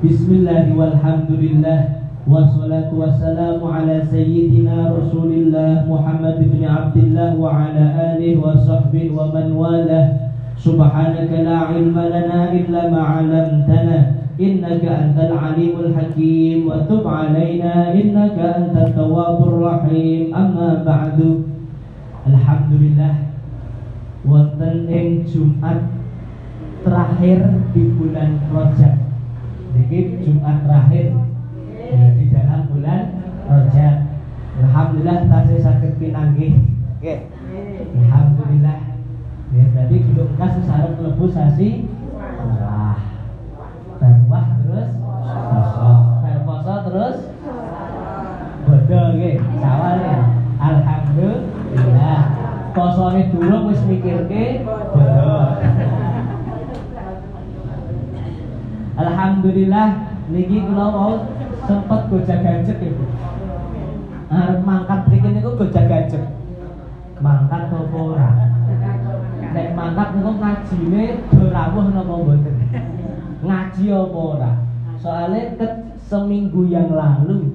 بسم الله والحمد لله والصلاة والسلام على سيدنا رسول الله محمد بن عبد الله وعلى آله وصحبه ومن والاه. سبحانك لا علم لنا إلا ما علمتنا إنك أنت العليم الحكيم. وتب علينا إنك أنت التواب الرحيم. أما بعد الحمد لله wonten جمعة Jumat terakhir di bulan Rajab. Jadi Jumat terakhir eh, di dalam bulan Rajab. Alhamdulillah tasih sakit pinanggih. Nggih. Alhamdulillah. Ya berarti belum kas sesarep mlebu sasi wah. Berwah terus poso. Berposo terus bodo nggih. Sawal ya. Alhamdulillah. Posone durung wis mikirke Alhamdulillah niki kula mau sempet gojak-gajek ya Bu. Arep mangkat mriki niku gojak-gajek. Mangkat apa ora? Nek mangkat niku ngajine berawuh napa mboten? Ngaji apa ora? Soalnya ke seminggu yang lalu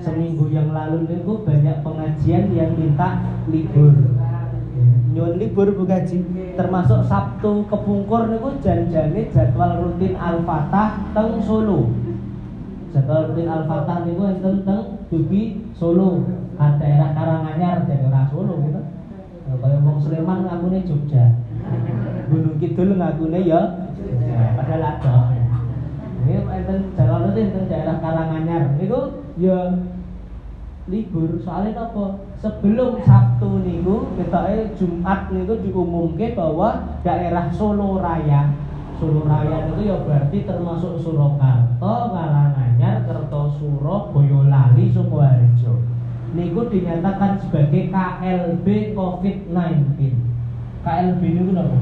Seminggu yang lalu niku banyak pengajian yang minta libur nyun libur Bu Gaji. Termasuk Sabtu kepungkur niku janjane jadwal rutin Al-Fatah teng Solo. Jadwal rutin Al-Fatah niku enten teng Dubi Solo. Kan daerah Karanganyar daerah Solo gitu. Nah, kaya wong Sleman ngakune Jogja. Gunung Kidul ngakune ya padahal ada. Ini enten jadwal rutin teng daerah Karanganyar. Niku ya libur soalnya apa sebelum Sabtu niku ketoke Jumat niku diumumke bahwa daerah Solo Raya Solo Raya itu ya berarti termasuk Surakarta, Karanganyar, Kertosuro, Boyolali, Sukoharjo. Niku dinyatakan sebagai KLB COVID-19. KLB niku napa?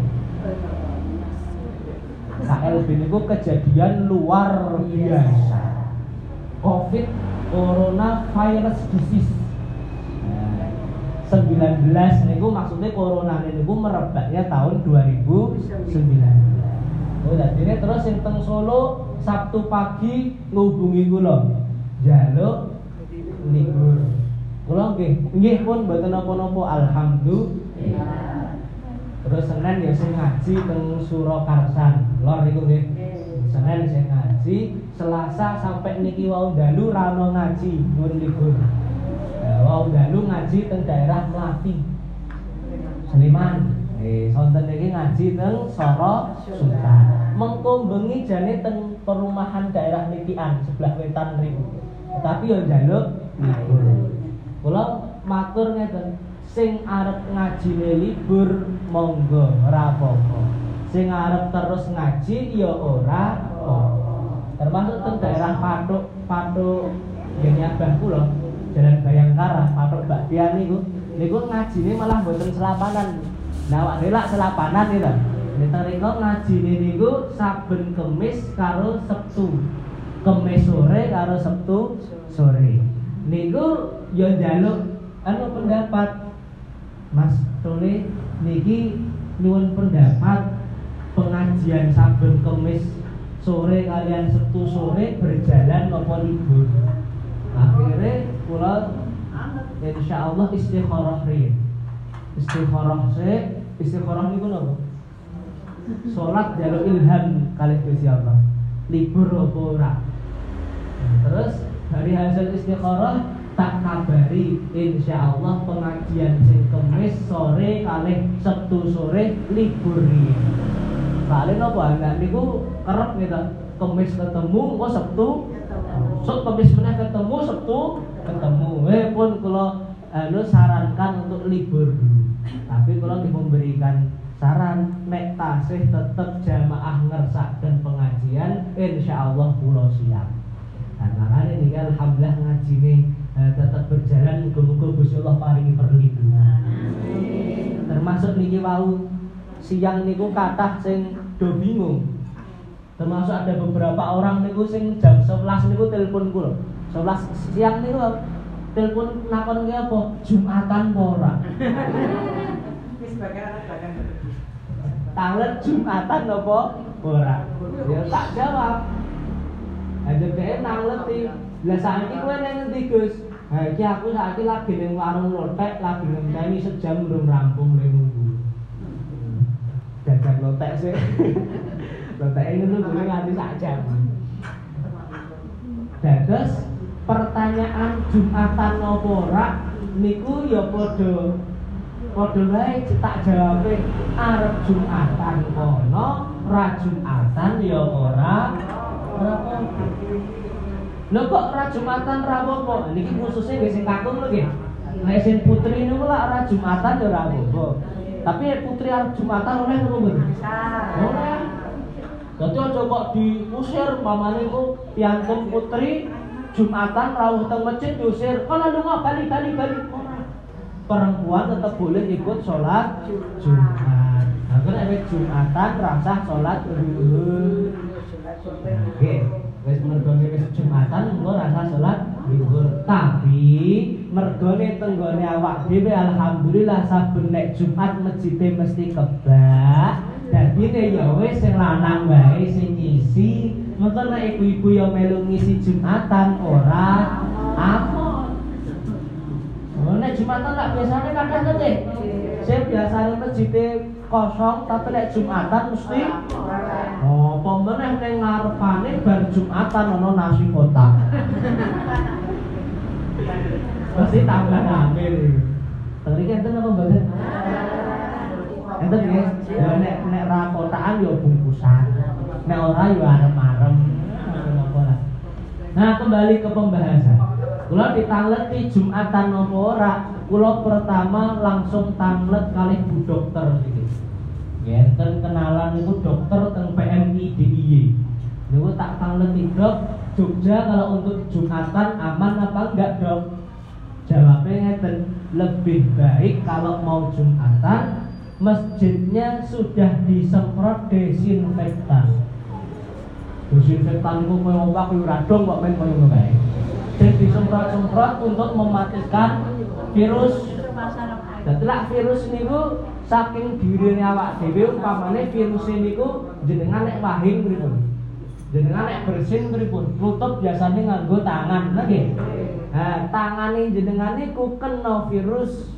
KLB niku kejadian luar biasa. COVID Corona Virus Disease 19 niku maksudnya corona niku merebaknya tahun 2019 Oh, ini terus yang teng Solo Sabtu pagi ngubungi kula. Jaluk libur. Kula nggih, nggih pun mboten napa-napa alhamdulillah. Terus Senin ya sing ngaji teng Surakarsan. Lor niku nggih. Senin sing ngaji, Selasa sampai niki wau dalu rano ngaji, nyuwun libur. Ya, wau dalu ngaji teng daerah Melati. Sleman. Eh, sonten iki ngaji teng Soro Sultan. Mengko bengi jane teng perumahan daerah Nikian sebelah wetan ribu. Tapi yo njaluk libur. Kula matur ngeten, sing arep ngajine libur monggo apa-apa. Sing arep terus ngaji ya ora. Termasuk teng daerah Patuk, Patuk ngene abah kula, Jalan Bayangkara, Mbak Tia niku. Niku ngajine malah mboten selapanan. Nah, awak dhewe lak selapanan riko ngaji niku saben kemis karo Sabtu. Kemis sore karo Sabtu sore. Niku ya njaluk anu pendapat Mas Tole niki nyuwun pendapat pengajian saben kemis sore kalian Sabtu sore berjalan apa libur. Akhirnya kula insya Allah istikharah rin. Istikharah se istikharah niku napa? Salat jaluk ilham kali Gusti Allah. Libur apa ora? Terus dari hasil istikharah tak kabari insya Allah pengajian sing kemis sore kali Sabtu sore libur nih. Kali nopo anak niku kerep gitu. Kemis ketemu, kok Sabtu Sok kemis meneh ketemu, Sabtu ketemu. Eh pun kalau anu sarankan untuk libur. Tapi kalau memberikan saran nek tasih tetep jamaah ngersaken pengajian insya Allah pulau siap. Nah, makanya ini alhamdulillah ngaji ini eh, tetap berjalan muga-muga Gusti Allah paringi perlindungan. Termasuk niki wau siang niku kathah sing do bingung. Termasuk ada beberapa orang niku sing jam 11 niku telepon kula. 11 siang niku telepon nakon ki apa? Jumatan apa ora? Wis bagian Tanglet Jumatan apa ora? Ya tak jawab. Ada dhek nangleti. Lah saiki kowe nang ngendi Gus? Ha iki aku saiki lagi ning warung lotek, lagi ngenteni sejam belum rampung nunggu. Jajan lotek sih. lotek ini tuh boleh nganti sak jam. Dados pertanyaan Jumatan nopo niku ya padha padha wae tak jawabe arep Jumatan kono, ra Jumatan ya ora. Lho kok ra Jumatan ra apa? Niki khususnya nggih sing kakung lho nggih. Nek sing putri niku lak ra Jumatan ya ora. Tapi putri arep Jumatan oleh napa mboten? Oleh. Dadi aja kok diusir mamane ku piantun putri Jumatan rawuh teng masjid diusir. Kono lunga bali bali bali. Perempuan tetap boleh ikut sholat Jumat. Nah, kan Jumatan rasah sholat zuhur. Oke, wis mergone wis Jumatan engko rasa salat zuhur. Tapi mergone tenggone awak dhewe alhamdulillah saben nek Jumat masjide mesti kebak. Dadi ne ya wis sing lanang wae sing ngisi. Mengko nek ibu-ibu ya melu ngisi Jumatan ora apa. Oh, nek Jumatan tak biasanya kadang to, Cek. Saya biasanya masjidnya kosong tapi nek Jumatan mesti Oh, pemenang ning ngarepane bar Jumatan ana nasi kotak. Mesti tambah rame. Tadi kan apa mboten? Enten nggih, ya nek nek ra kotakan ya bungkusan. Nek ora ya arem-arem. Nah, kembali ke pembahasan. Kula ditangleti Jumatan napa ora? Kula pertama langsung tanglet kali Bu Dokter iki. Ngenten kenalan itu dokter teng PMI DIY. Niku tak tangleti, Dok. Jogja kalau untuk Jumatan aman apa enggak, Dok? Jawabnya ngeten, lebih baik kalau mau Jumatan masjidnya sudah disemprot desinfektan. Desinfektan itu koyo ombak koyo radong kok men koyo ngono kae. Disemprot-semprot untuk mematikan virus. Dadi lak virus niku saking dirine awak dhewe umpamane virus niku jenengan nek wahing pripun? Jenengan nek bersin pripun? Nutup biasanya nganggo tangan, nggih. Nah, tangane jenengan niku kena virus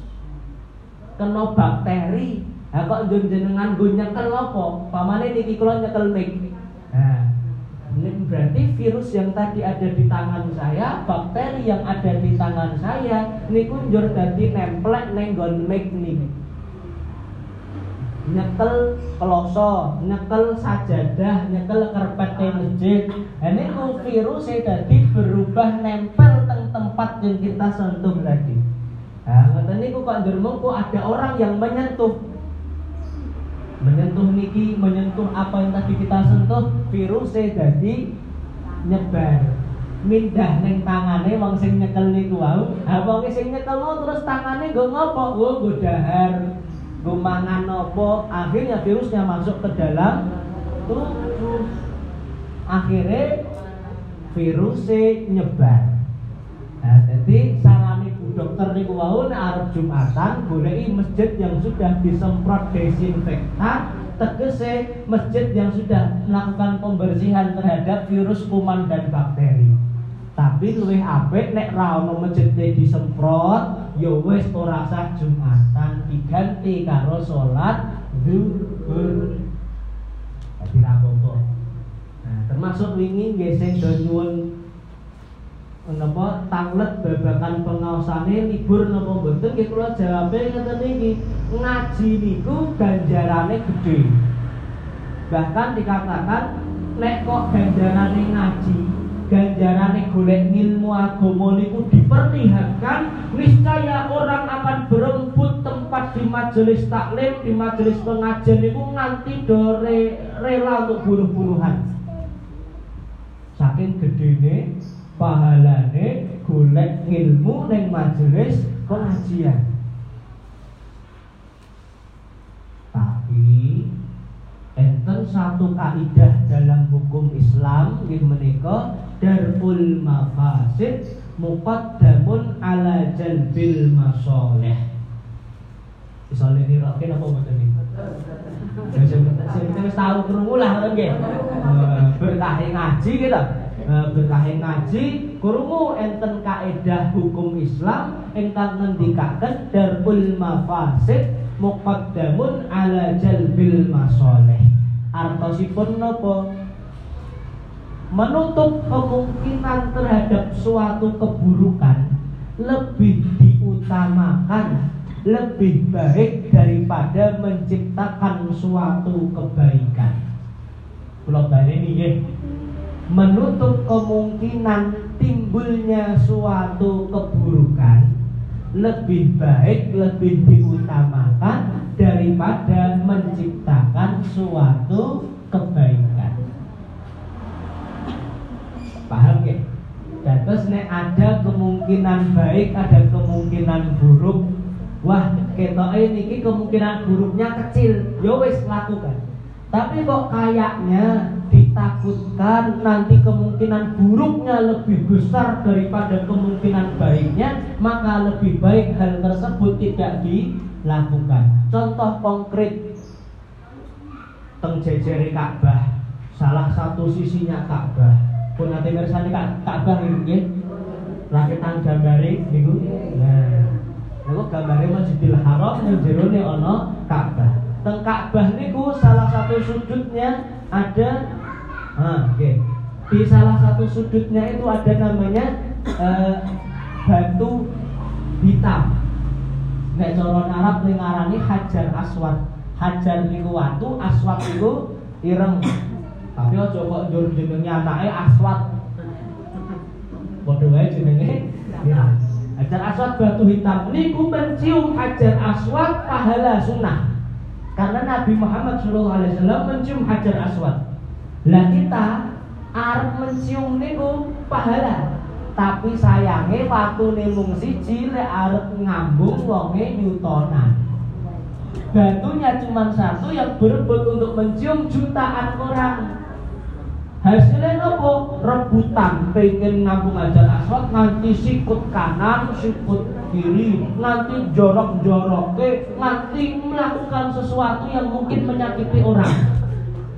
kena bakteri. Nah, kok jenengan go nyekel apa? Pamane niki kula nyekel. Nah, berarti virus yang tadi ada di tangan saya, bakteri yang ada di tangan saya, niku njur dadi nemplek neng nggon mic. Nyekel kloso, nyekel sajadah, nyekel karpet masjid. Ini ku virus tadi berubah nempel teng tempat yang kita sentuh lagi. Nah, ngoten niku kok njur ada orang yang menyentuh menyentuh niki menyentuh apa yang tadi kita sentuh virusnya jadi nyebar. Mindah neng tangane wong sing nyekel niku wau. Ha wong sing nyekel terus tangane nggo ngopo? Nggo dahar. Nggo mangan nopo akhirnya virusnya masuk ke dalam tubuh. Akhirnya virusnya nyebar. Nah jadi sarane bu dokter niku wau arep Jumatan goleki masjid yang sudah disemprot desinfektan tegese masjid yang sudah melakukan pembersihan terhadap virus kuman dan bakteri. Tapi luwih apik nek ra ono masjid disemprot ya wis ora sah Jumatan diganti karo salat zuhur. Dadi ra Nah, termasuk wingi nggih sing napa tanglet babakan pengaosane libur napa mboten? Nggih kula jawabe ngeten iki ngaji niku ganjarane gede bahkan dikatakan nek kok ganjarane ngaji ganjarane golek ilmu agama niku diperlihatkan niscaya orang akan berebut tempat di majelis taklim di majelis pengajian niku nganti dore rela untuk bunuh-bunuhan. Saking gedene pahalane golek ilmu ning majelis pengajian. Tapi enten satu kaidah dalam hukum Islam nggih menika darul mafasid muqaddamun ala jalbil masoleh. Misalnya ini rokin apa mboten? Ya sing penting wis tau krungu lah nggih. Berkah ngaji gitu. Uh, berkahe ngaji krungu enten kaedah hukum Islam ingkang ngendikaken darul mafasid muqaddamun ala jalbil masoleh. Artosipun napa? Menutup kemungkinan terhadap suatu keburukan lebih diutamakan lebih baik daripada menciptakan suatu kebaikan. Kalau ini ya, menutup kemungkinan timbulnya suatu keburukan lebih baik, lebih diutamakan daripada menciptakan suatu kebaikan. Paham ya? Dan terus nek ada kemungkinan baik, ada kemungkinan buruk, Wah, ketoke niki kemungkinan buruknya kecil. Ya wis lakukan. Tapi kok kayaknya ditakutkan nanti kemungkinan buruknya lebih besar daripada kemungkinan baiknya, maka lebih baik hal tersebut tidak dilakukan. Contoh konkret teng jejere Ka'bah, salah satu sisinya Ka'bah. Pun nanti mirsani Ka'bah nggih. Rakitan gambare niku. Nah, Niku gambare Masjidil Haram yang jerone ana Ka'bah. Teng Ka'bah niku salah satu sudutnya ada ah. Okay. Di salah satu sudutnya itu ada namanya uh, batu hitam. Nek cara Arab ngarani Hajar Aswad. Hajar niku watu, aswad niku ireng. Tapi aja kok njur jenenge anake Aswad. Padha wae jenenge ireng. Hajar aswad batu hitam niku mencium hajar aswad pahala sunnah. Karena Nabi Muhammad SAW mencium hajar aswad. Lah kita arep mencium niku pahala. Tapi sayangnya waktu mung siji lek arep ngambung wonge nyutonan. Batunya cuma satu yang berebut untuk mencium jutaan orang hasilnya nopo rebutan pengen ngambung ajar aswad nanti sikut kanan sikut kiri nanti jorok jorok ke nanti melakukan sesuatu yang mungkin menyakiti orang.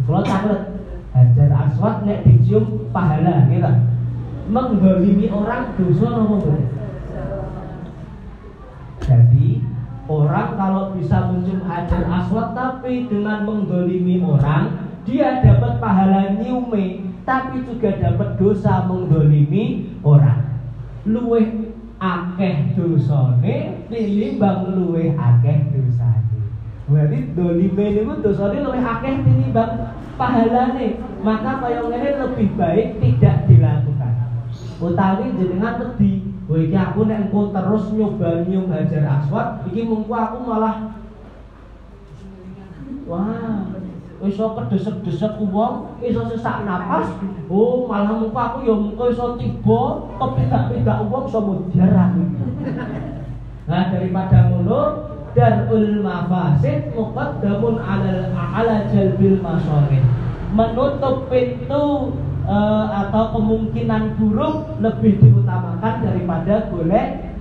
Kalau takut hajar aswad nek dicium pahala gitu menggolimi orang dosa nopo jadi orang kalau bisa mencium hajar aswad tapi dengan menggolimi orang dia dapat pahala nyume tapi juga dapat dosa mengdolimi orang. Luweh akeh dosane tinimbang luweh akeh dosane. Berarti dolime niku dosane luweh akeh tinimbang pahalane. Maka kaya ngene lebih baik tidak dilakukan. Utawi jenengan wedi Wah, iki aku nek engko terus nyoba nyum hajar aswad, iki mungku aku malah Wah, iso kedesek-desek wong, iso sesak napas. Oh, malah muka aku ya muka iso tiba, kepedak-pedak wong iso mudhar. Nah, daripada ngono, darul mafasid muqaddamun ala ala jalbil masalih. Menutup pintu uh, atau kemungkinan buruk lebih diutamakan daripada boleh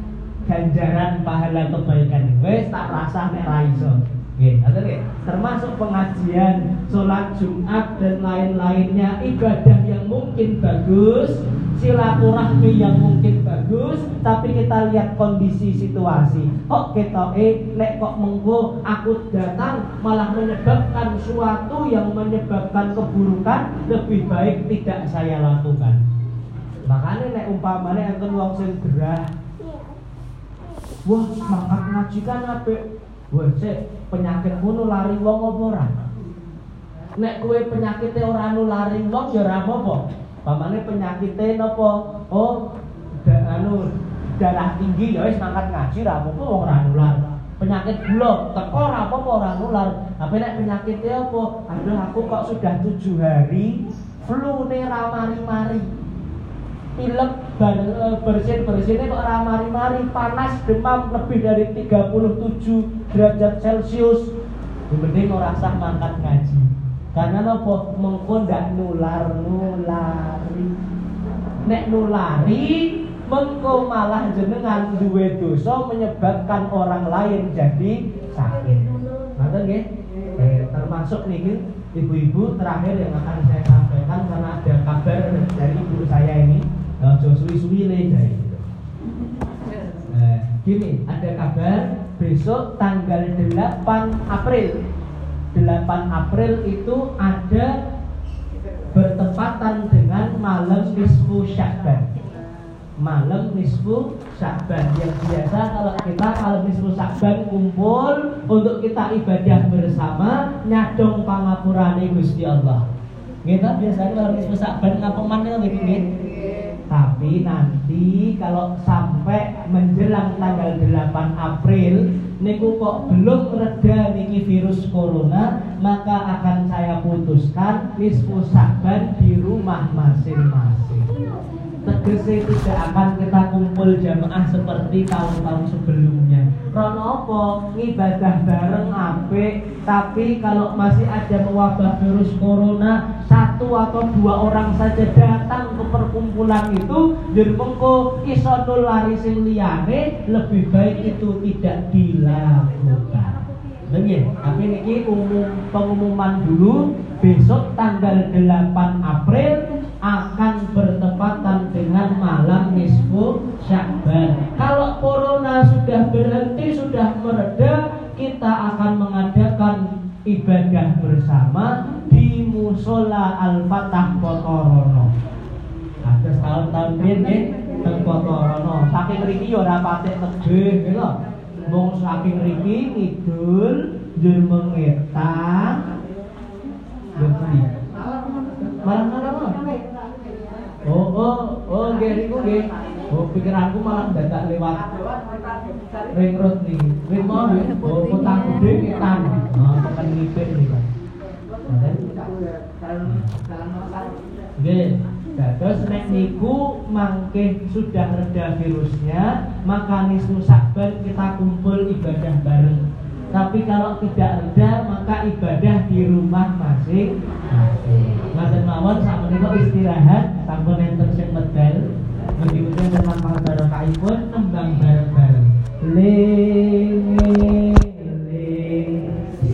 ganjaran pahala kebaikan. Wes tak rasa ra iso. Oke, termasuk pengajian, sholat Jumat dan lain-lainnya ibadah yang mungkin bagus, silaturahmi yang mungkin bagus, tapi kita lihat kondisi situasi. Kok kita eh, nek kok mengko aku datang malah menyebabkan suatu yang menyebabkan keburukan lebih baik tidak saya lakukan. Makanya nek umpamanya enten wong sing. Wah, semangat ngaji kan Wah, penyakit ngono lari wong apa ora? Nek kowe penyakite ora nulari wong ya ora apa-apa. Pamane penyakite napa? Oh, da, anu darah tinggi ya wis mangkat ngaji ra apa-apa wong ora nular. Penyakit gula teko ora apa-apa ora nular. Tapi nek penyakite apa? Aduh aku kok sudah tujuh hari flu ne ra mari-mari pilek eh, bersin-bersinnya kok ramari-mari panas demam lebih dari 37 derajat celcius. Mending orang sah mangkat ngaji. Karena nopo? Mengko ndak nular nulari nek nulari mengko malah jenengan duwe dosa menyebabkan orang lain jadi sakit. Ngoten nggih? Eh, termasuk nih ibu-ibu terakhir yang akan saya sampaikan karena ada kabar dari ibu saya aja suwi-suwi le gitu. Nah, gini, ada kabar besok tanggal 8 April. 8 April itu ada bertepatan dengan malam nisfu Sya'ban. Malam nisfu Sya'ban yang biasa kalau kita malam nisfu Sya'ban kumpul untuk kita ibadah bersama nyadong pangapurane Gusti Allah. Kita biasanya malam nisfu Sya'ban ngapain ya begini? Tapi nanti kalau sampai menjelang tanggal 8 April niku kok belum reda niki virus corona, maka akan saya putuskan nisfu Sa'ban di rumah masing-masing. Tegese tidak akan kita kumpul jamaah seperti tahun-tahun sebelumnya. Rono apa? Ngibadah bareng apik, tapi kalau masih ada mewabah virus corona, satu atau dua orang saja datang ke perkumpulan itu, jadi mengko iso nulari sing lebih baik itu tidak dilakukan. Nggih, tapi niki umum pengumuman dulu besok tanggal 8 April akan bertepatan dengan malam nisfu Sya'ban. Kalau corona sudah berhenti, sudah mereda, kita akan mengadakan ibadah bersama di musola Al-Fatah Kotorono. Ada tahun-tahun ini teng Kotorono. Saking riki ya ora patek tegeh gitu. Wong saking riki ngidul njur. Ngerti? Malam-malam. Oh, oh, oh, nggih niku nggih. Oh, pikiranku malah dadak lewat ring road nih. Ring mau kota gede ngetan. Nah, tekan ngipik nih. Nggih. Nah, terus nek niku mangke sudah reda virusnya, maka nisfu Sakban kita kumpul ibadah bareng. Tapi kalau tidak reda, maka ibadah di rumah masing-masing. Mas mawon sama niku istirahat, sampun enten sing medal. Mugi-mugi dengan barokahipun nembang bareng-bareng. Ling ling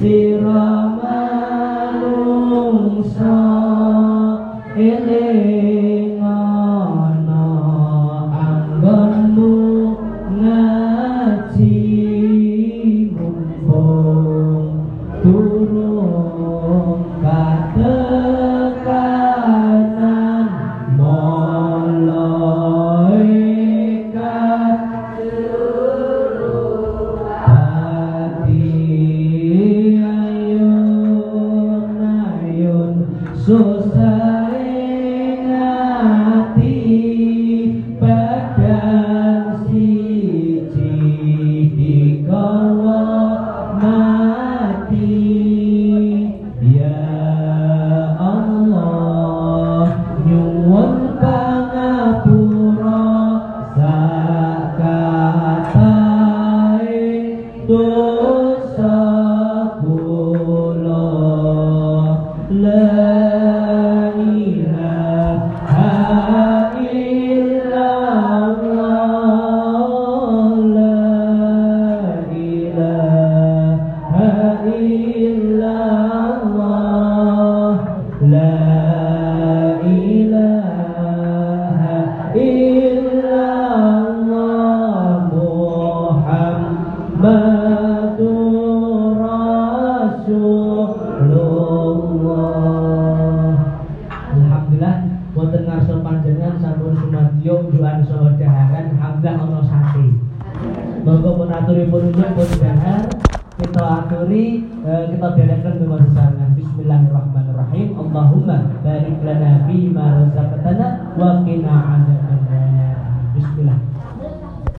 sira 아. love.